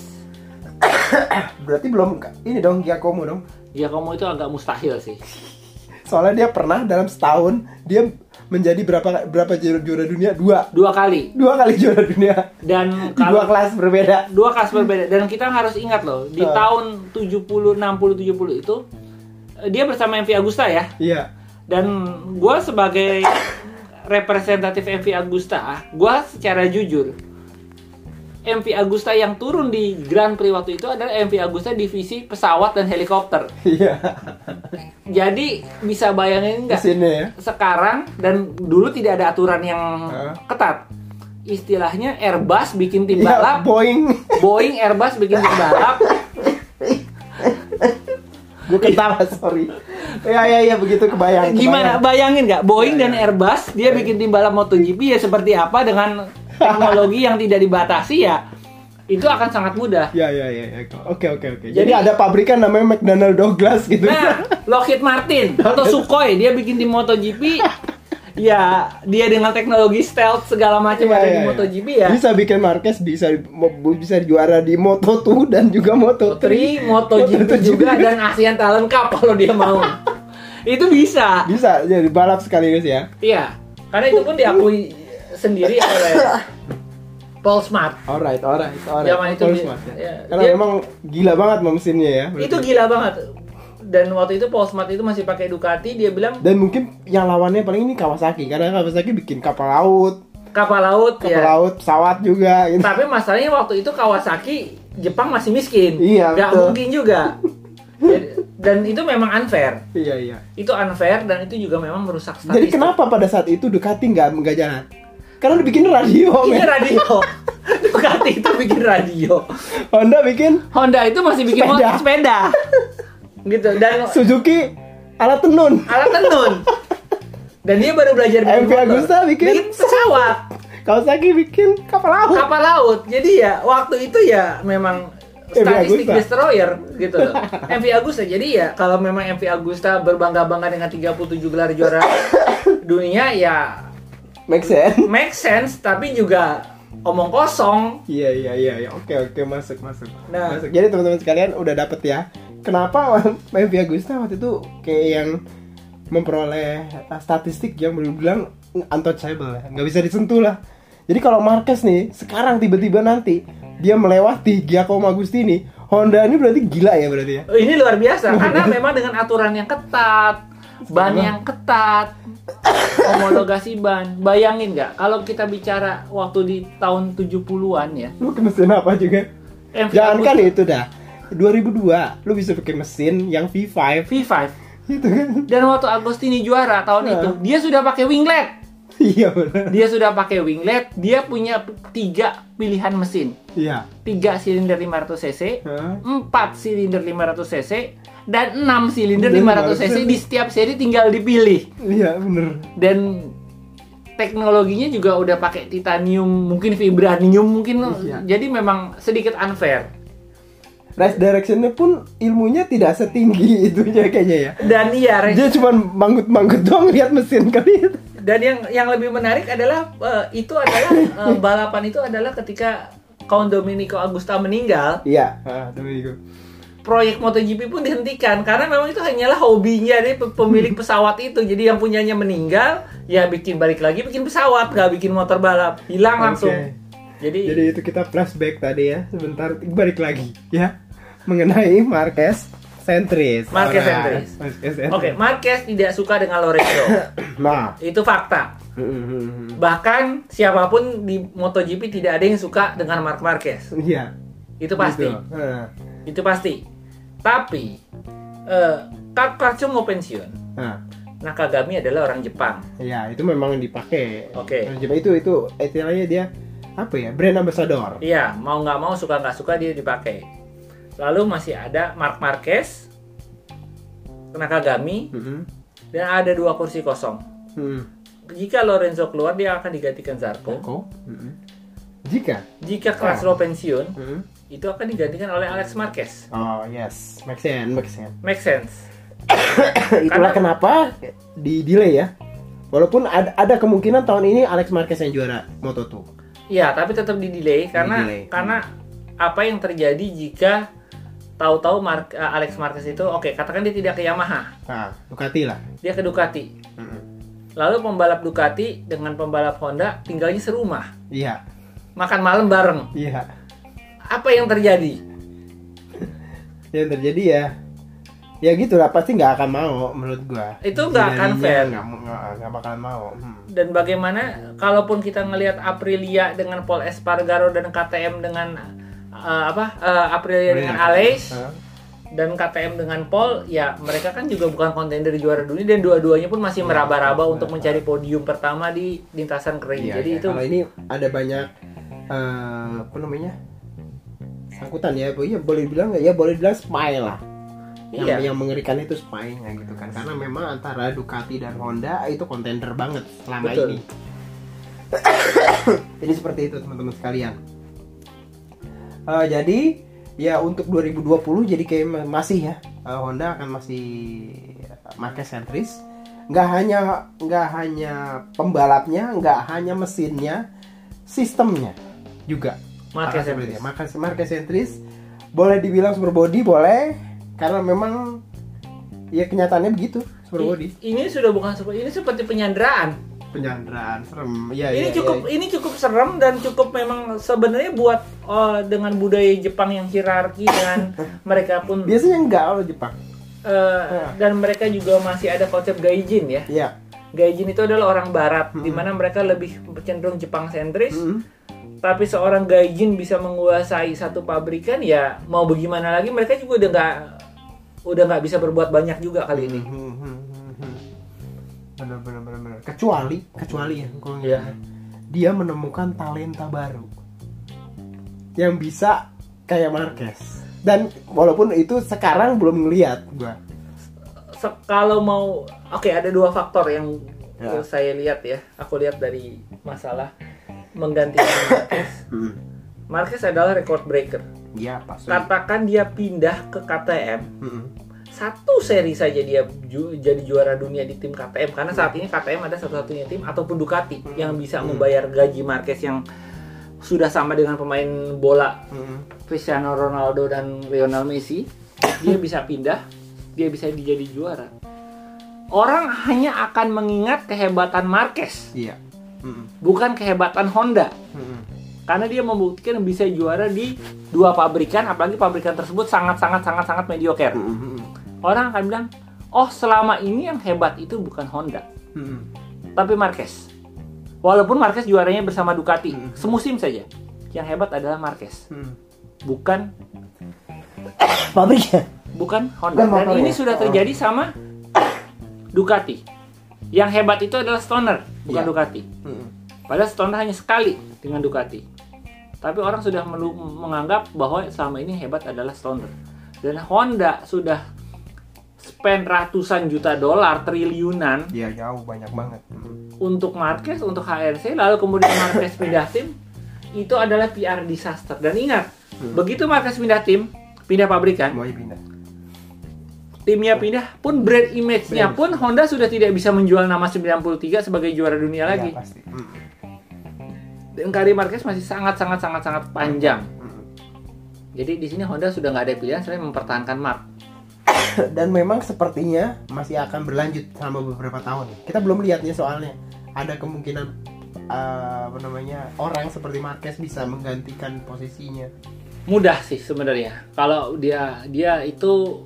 Berarti belum ini dong Giacomo dong. Giacomo itu agak mustahil sih. Soalnya dia pernah dalam setahun dia menjadi berapa berapa juara, juara dunia? Dua. Dua kali. Dua kali juara dunia Dan di dua kalau kelas berbeda. dua kelas berbeda dan kita harus ingat loh di Ah. tahun 70 60 70 itu eh, dia bersama MV Agusta ya Iya. dan gue sebagai representatif MV Agusta gue secara jujur MV Agusta yang turun di Grand Prix waktu itu adalah MV Agusta divisi pesawat dan helikopter Iya. jadi bisa bayangin nggak ya. sekarang dan dulu tidak ada aturan yang ketat istilahnya Airbus bikin tim Iya, balap Boeing. Boeing Airbus bikin tim balap Gue ketawa, sorry. Ya ya ya begitu kebayang. gimana kebayang. bayangin nggak Boeing Ya, dan ya. Airbus dia bikin tim balap MotoGP ya seperti apa dengan teknologi yang tidak dibatasi ya itu akan sangat mudah. Ya ya ya. ya. Oke oke oke. Jadi, Jadi- ada pabrikan namanya McDonnell Douglas gitu. Nah, Lockheed Martin atau Sukhoi dia bikin di MotoGP ya dia dengan teknologi stealth segala macam Iya, ada iya, di iya. MotoGP ya. Bisa bikin Marquez bisa bisa juara di Moto2 dan juga Moto3. Tri, MotoGP juga dan ASEAN Talent Cup kalau dia mau. itu bisa. Bisa jadi balap sekaligus ya. Iya. Karena itu pun diakui sendiri oleh Paul Smart. Alright, alright, alright. Zaman itu Paul Smart, ya. ya, Karena dia- memang gila banget mesinnya ya. berarti. Itu gila banget. Dan waktu itu Paul Smart itu masih pakai Ducati, dia bilang Dan mungkin yang lawannya paling ini Kawasaki karena Kawasaki bikin kapal laut, kapal laut kapal ya. laut, pesawat juga gitu. Tapi masalahnya waktu itu Kawasaki Jepang masih miskin. Iya, Nggak betul. mungkin juga. Dan itu memang unfair. Iya, iya. Itu unfair dan itu juga memang merusak statistik. Jadi kenapa pada saat itu Ducati nggak nggak jalan? Karena dibikin radio, Ini men. radio. Ducati itu bikin radio. Honda bikin Honda itu masih bikin Sepeda. sepeda. sepeda. gitu dan Suzuki alat tenun. alat tenun. Dan dia baru belajar bikin MV motor. Agusta bikin pesawat, Kawasaki bikin kapal laut. kapal laut. Jadi ya waktu itu ya memang MV statistik Agusta. destroyer gitu loh. MV Agusta. Jadi ya kalau memang MV Agusta berbangga-bangga dengan 37 gelar juara dunia ya Make sense. make sense tapi juga omong kosong. Iya iya iya iya. Oke oke masuk masuk. Nah. Masuk. Jadi teman-teman sekalian udah dapet ya. Kenapa MV Agusta waktu itu kayak yang memperoleh statistik yang belum bilang untouchable ya. nggak bisa disentuh lah. Jadi kalau Marquez nih sekarang tiba-tiba nanti dia melewati Giacomo Agustini, Honda ini berarti gila ya berarti ya. Oh, Ini luar biasa karena memang dengan aturan yang ketat, ban yang ketat, homologasi ban. Bayangin nggak kalau kita bicara waktu di tahun 70-an ya. Lu pakai mesin apa juga? MV Jangan kan itu dah. 2002 lu bisa pakai mesin yang V5 V5 gitu kan. dan waktu Agostini juara tahun Nah. itu dia sudah pakai winglet Iya benar. dia sudah pakai winglet dia punya tiga pilihan mesin Iya. tiga silinder 500 cc Hah? empat silinder 500 cc dan 6 silinder Bener, 500 cc di setiap seri tinggal dipilih Iya bener. dan teknologinya juga udah pakai titanium mungkin vibranium mungkin Iya. jadi memang sedikit unfair Race directionnya pun ilmunya tidak setinggi itu ya kayaknya ya. dan iya Res- Dia cuma manggut-manggut doang lihat mesin kali itu. Dan yang yang lebih menarik adalah eh, itu adalah eh, balapan itu adalah ketika Count Domenico Agusta meninggal Iya. Ah, Domenico. proyek MotoGP pun dihentikan karena memang itu hanyalah hobinya pe- pemilik pesawat itu jadi yang punyanya meninggal ya bikin balik lagi bikin pesawat nggak bikin motor balap hilang langsung Oke. jadi, Jadi itu kita flashback tadi ya. Sebentar balik lagi ya mengenai Marquez sentris. Marquez sentris. Oke Marquez tidak suka dengan Lorenzo Nah. itu fakta bahkan siapa pun di MotoGP tidak ada yang suka dengan Marc Marquez Iya. itu pasti Gitu. Itu pasti tapi eh Kak Kacho mau pensiun Nah. Nakagami adalah orang Jepang Ya, itu memang dipakai. Oke. Coba itu itu istilahnya dia apa ya? Brand ambassador. Iya, mau nggak mau suka nggak suka dia dipakai. Lalu masih ada Mark Marquez, Nakagami, Mhm. dan ada dua kursi kosong. Hmm. Jika Lorenzo keluar, dia akan digantikan Zarco. Kok? Mhm. Jika. Jika Castro pensiun, Mhm. itu akan digantikan oleh Alex Marquez. Oh yes, make sense, make sense. Make sense. Itulah Karena- kenapa di delay ya. Walaupun ada, ada kemungkinan tahun ini Alex Marquez yang juara Moto2. Iya, tapi tetap di delay karena Di-delay. karena apa yang terjadi jika tahu-tahu Mar- eh, Alex Marquez itu oke, katakan dia tidak ke Yamaha, Nah, Ducati lah. dia ke Ducati. Mhm. Lalu pembalap Ducati dengan pembalap Honda tinggalnya serumah, Iya, makan malam bareng. iya. Apa yang terjadi? Yang terjadi ya ya gitu lah pasti nggak akan mau menurut gua Itu nggak akan fair. nggak mau- nggak nggak bakalan mau Hmm. Dan bagaimana kalaupun kita ngelihat Aprilia dengan Paul Espargaro dan KTM dengan eh, apa eh, Aprilia dengan Aleix Hah? dan KTM dengan Paul, ya mereka kan juga bukan kontender juara dunia dan dua-duanya pun masih meraba-raba untuk mencari podium pertama di lintasan kering. Iya, Jadi iya. itu kalau ini ada banyak eh, apa namanya sangkutan ya, ya boleh bilang ya boleh bilang spy lah. Yang, Iya. yang mengerikan itu spy-nya gitu kan, karena memang antara Ducati dan Honda itu kontender banget selama Betul. ini. Jadi seperti itu teman-teman sekalian. Eh, jadi ya untuk 2020 jadi kayak ma- masih ya eh, Honda akan masih market sentris. Nggak hanya nggak hanya pembalapnya, nggak hanya mesinnya, sistemnya juga. Market sentris. itu. Market, market sentris boleh dibilang super body boleh karena memang ya kenyataannya begitu super body. Ini sudah bukan seperti ini seperti penyanderaan. Penyanderaan serem. Ya, ini ya, cukup ya. ini cukup serem dan cukup memang sebenarnya buat eh, dengan budaya Jepang yang hierarki dan mereka pun Biasanya enggak kalau Jepang. eh, dan mereka juga masih ada konsep gaijin ya. Iya. Gaijin itu adalah orang barat di mana mereka lebih cenderung Jepang sentris. Mm. Tapi seorang gaijin bisa menguasai satu pabrikan ya mau bagaimana lagi mereka juga udah nggak udah nggak bisa berbuat banyak juga kali ini. Hmm, benar benar. Kecuali kecuali ya kalau Iya. dia menemukan talenta baru yang bisa kayak Marquez. Dan walaupun itu sekarang belum ngeliat gua. Se- kalau mau oke ada dua faktor yang Ya. saya lihat ya aku lihat dari masalah menggantikan Marquez Hmm. Marquez adalah record breaker Iya pasti. katakan dia pindah ke KTM Hmm. Satu seri saja dia ju- jadi juara dunia di tim KTM karena saat ini KTM ada satu-satunya tim ataupun Ducati yang bisa membayar gaji Marquez yang sudah sama dengan pemain bola Hmm. Cristiano Ronaldo dan Lionel Messi dia bisa pindah dia bisa jadi juara orang hanya akan mengingat kehebatan Marquez Iya. Hmm. bukan kehebatan Honda Hmm. karena dia membuktikan bisa juara di dua pabrikan apalagi pabrikan tersebut sangat sangat sangat sangat mediocre Hmm. Hmm. Orang akan bilang oh selama ini yang hebat itu bukan Honda Hmm. tapi Marquez walaupun Marquez juaranya bersama Ducati Hmm. semusim saja yang hebat adalah Marquez Hmm. bukan Pabriknya. bukan Honda. Bukan Dan ini sudah terjadi sama Ducati. Yang hebat itu adalah Stoner, bukan Iya. Ducati. Hmm. Padahal Stoner hanya sekali dengan Ducati. Tapi orang sudah menganggap bahwa selama ini hebat adalah Stoner. Dan Honda sudah spend ratusan juta dolar, triliunan Iya jauh banyak banget. Untuk Marquez, untuk HRC, lalu kemudian Marquez pindah tim, itu adalah PR disaster. Dan ingat, Hmm. begitu Marquez pindah tim, pindah pabrikan, Semuanya pindah. timnya pindah pun brand image-nya Brand. pun Honda sudah tidak bisa menjual nama 93 sebagai juara dunia lagi. Iya, pasti. Hmm. Dan karir Marquez masih sangat sangat sangat sangat panjang. Hmm. Jadi di sini Honda sudah nggak ada pilihan selain mempertahankan Mark. dan memang sepertinya masih akan berlanjut selama beberapa tahun. Kita belum lihat nih soalnya ada kemungkinan uh, apa namanya orang seperti Marquez bisa menggantikan posisinya. Mudah sih sebenarnya. Kalau dia dia itu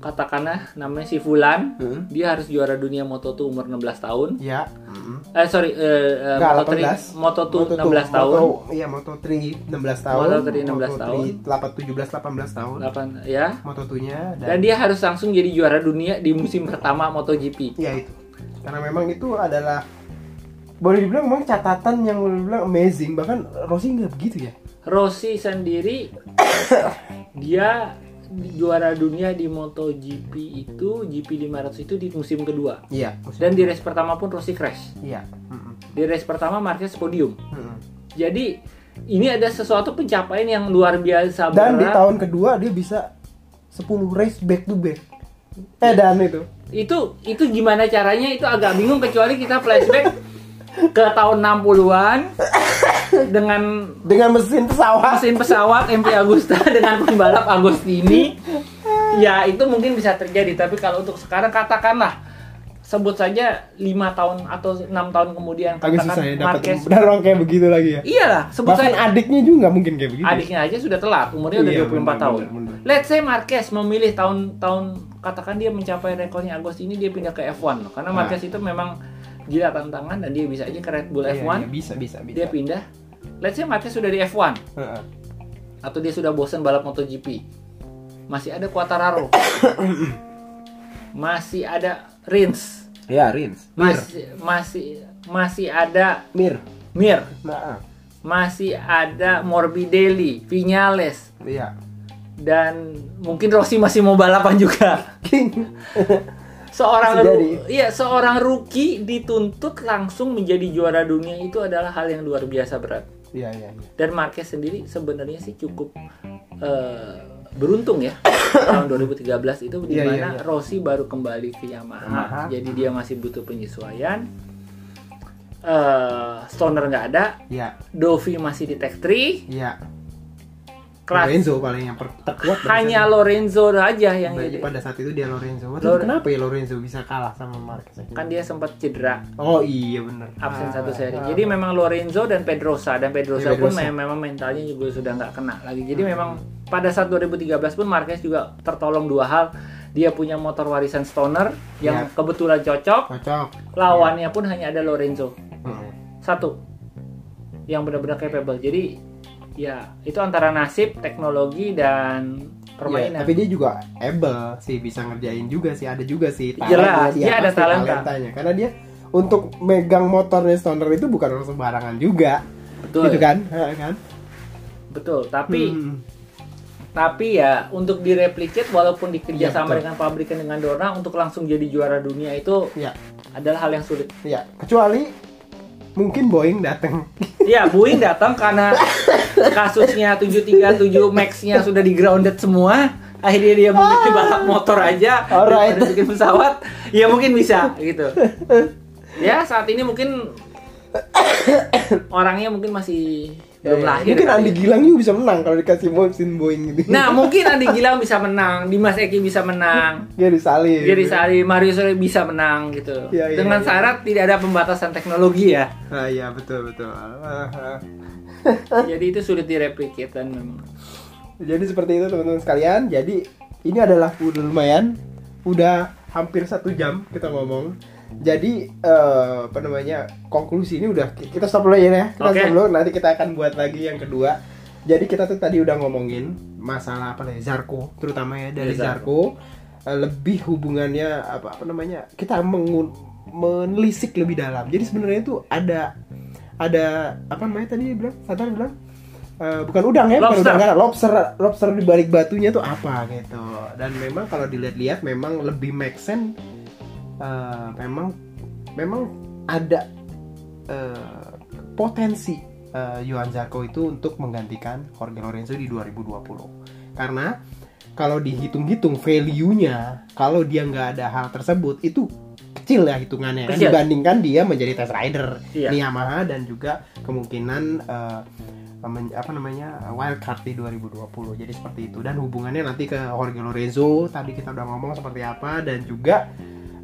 katakanlah namanya si Fulan, Hmm. dia harus juara dunia Moto2 umur 16 tahun. Ya. Hmm. Eh sorry, eh, eh, Enggak, Moto3 18. Moto2 Moto2, 16 tahun. Moto, iya Moto3 16 tahun. Moto3 16 tahun. 8 17 18 tahun. 8 ya. Moto2-nya Dan dia harus langsung jadi juara dunia di musim pertama MotoGP. ya itu. Karena memang itu adalah boleh dibilang memang catatan yang boleh dibilang amazing bahkan Rossi nggak begitu ya Rossi sendiri dia juara dunia di MotoGP itu GP 500 itu di musim kedua. Iya. Dan di race pertama pun Rossi crash. Iya. Mm-mm. di race pertama Marquez podium. Mm-mm. jadi ini ada sesuatu pencapaian yang luar biasa dan di berat. tahun kedua dia bisa 10 race back to back. Eh dan itu. Itu itu gimana caranya? Itu agak bingung kecuali kita flashback ke tahun 60-an dengan dengan mesin pesawat. mesin pesawat MP Agusta dengan pembalap Agustini ya itu mungkin bisa terjadi tapi kalau untuk sekarang katakanlah sebut saja lima tahun atau enam tahun kemudian agak susah ya dapat Marquez. benar orang kayak begitu lagi ya. Iyalah sebut bahkan saja. adiknya juga mungkin kayak begitu. Adiknya aja sudah telat umurnya udah Iya, 24 bener, tahun. bener, bener. let's say Marquez memilih tahun-tahun katakan dia mencapai rekornya Agustini dia pindah ke F1 karena Nah. Marquez itu memang gila tantangan dan dia bisa aja ke Red Bull Iya, F1 iya, bisa bisa bisa. dia pindah. Let's say Marquez sudah di F1 Heeh. atau dia sudah bosan balap MotoGP. Masih ada Quartararo masih ada Rins. Ya Rins. Mir. Masih masih masih ada Mir. Mir. Nah masih ada Morbidelli Vinales. Iya. Dan mungkin Rossi masih mau balapan juga. King seorang ru- iya seorang rookie dituntut langsung menjadi juara dunia itu adalah hal yang luar biasa berat Iya iya. iya. Dan Marquez sendiri sebenarnya sih cukup eh, beruntung ya tahun 2013 itu di Iya, mana iya, iya. Rossi baru kembali ke Yamaha, Yamaha. jadi dia masih butuh penyesuaian. Eh, Stoner nggak ada, Iya. Dovi masih di Tech 3, Iya. Kelas Lorenzo paling yang terkuat hanya saat Lorenzo aja yang ini. pada saat itu dia Lorenzo. Waktu Lore- kenapa ya Lorenzo bisa kalah sama Marquez? kan dia sempat cedera Oh iya bener. absen Ah, satu seri. ah. Jadi memang Lorenzo dan Pedrosa dan Pedrosa pun Pedrosa. mem- memang mentalnya juga sudah nggak kena lagi. Jadi memang pada saat 2013 pun Marquez juga tertolong dua hal. Dia punya motor warisan Stoner yang Iya. kebetulan cocok. cocok. Lawannya pun hanya ada Lorenzo Hmm. satu yang benar-benar capable. Jadi ya itu antara nasib, teknologi dan Iya, permainan. tapi dia juga able sih bisa ngerjain juga sih ada juga sih Jelas, dia ada pasti talenta. talentanya karena dia untuk megang motornya Stoner itu bukan orang sembarangan juga Betul. gitu kan kan Betul. Tapi Hmm. tapi ya untuk direplicate walaupun Iya, dikerjasama betul. dengan pabrikan dengan Dorna untuk langsung jadi juara dunia itu ya adalah hal yang sulit. ya kecuali mungkin Boeing datang Iya, Boeing datang karena kasusnya 737 Max-nya sudah di grounded semua. Akhirnya dia mau bikin balap motor aja Alright. daripada bikin pesawat. Ya mungkin bisa gitu. Ya, saat ini mungkin orangnya mungkin masih belum Ya, ya. lahir. mungkin kali Andi ya. Gilang juga bisa menang kalau dikasih mesin Boeing gitu Nah, mungkin Andi Gilang bisa menang, Dimas Eki bisa menang. Gary Salim Jadi Sari Mario Sore bisa menang gitu. Iya, iya, Dengan iya. syarat tidak ada pembatasan teknologi ya. ah iya betul betul. Jadi itu sulit direplicate dan memang. Jadi seperti itu teman-teman sekalian. Jadi ini adalah udah lumayan, udah hampir satu jam kita ngomong. Jadi eh, apa namanya konklusi ini udah kita stop dulu ya, ya. Kita Oke. stop dulu. Nanti kita akan buat lagi yang kedua. Jadi kita tuh tadi udah ngomongin masalah apa ya Zarko, terutama ya dari Iya, Zarko. Eh, lebih hubungannya apa apa namanya kita mengun- menelisik lebih dalam. Jadi sebenarnya itu ada ada apa namanya tadi dia bilang Satar bilang Eh, bukan udang ya, bukan Lobster. udang enggak, lobster lobster di balik batunya tuh apa gitu. Dan memang kalau dilihat-lihat memang lebih make sense eh, memang memang ada eh, potensi eh, Johan Zarco itu untuk menggantikan Jorge Lorenzo di 2020. Karena kalau dihitung-hitung value-nya, kalau dia nggak ada hal tersebut itu kecil ya hitungannya kan, Kecil. dibandingkan dia menjadi test rider Iya. di Yamaha dan juga kemungkinan eh, men- apa namanya wildcard di 2020 jadi seperti itu dan hubungannya nanti ke Jorge Lorenzo tadi kita udah ngomong seperti apa dan juga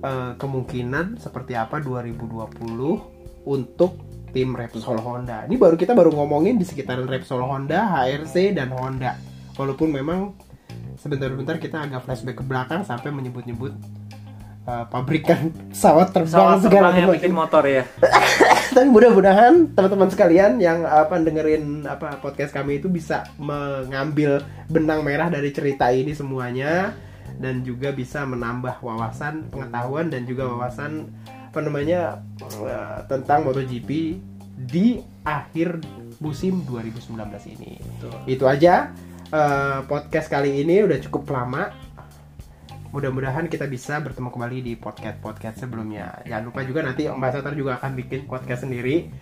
eh, kemungkinan seperti apa 2020 untuk tim Repsol Honda. Ini baru kita baru ngomongin di sekitaran Repsol Honda HRC dan Honda. Walaupun memang sebentar-bentar kita agak flashback ke belakang sampai menyebut-nyebut eh, pabrikan pesawat terbang Pesawat segala terbang yang macam. bikin motor ya. tapi mudah-mudahan teman-teman sekalian yang apa dengerin apa podcast kami itu bisa mengambil benang merah dari cerita ini semuanya dan juga bisa menambah wawasan pengetahuan dan juga wawasan apa namanya eh, tentang MotoGP di akhir musim 2019 ini. Betul. Itu aja eh, podcast kali ini udah cukup lama. Mudah-mudahan kita bisa bertemu kembali di podcast podcast sebelumnya. Jangan lupa juga nanti Om Basatar juga akan bikin podcast sendiri.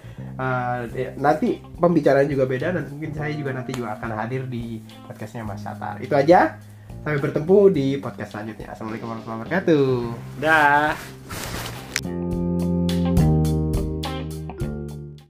Ya, nanti pembicaraan juga beda dan mungkin saya juga nanti juga akan hadir di podcastnya Mas Satar. Itu aja. Sampai bertemu di podcast selanjutnya. Assalamualaikum warahmatullahi wabarakatuh. Dah.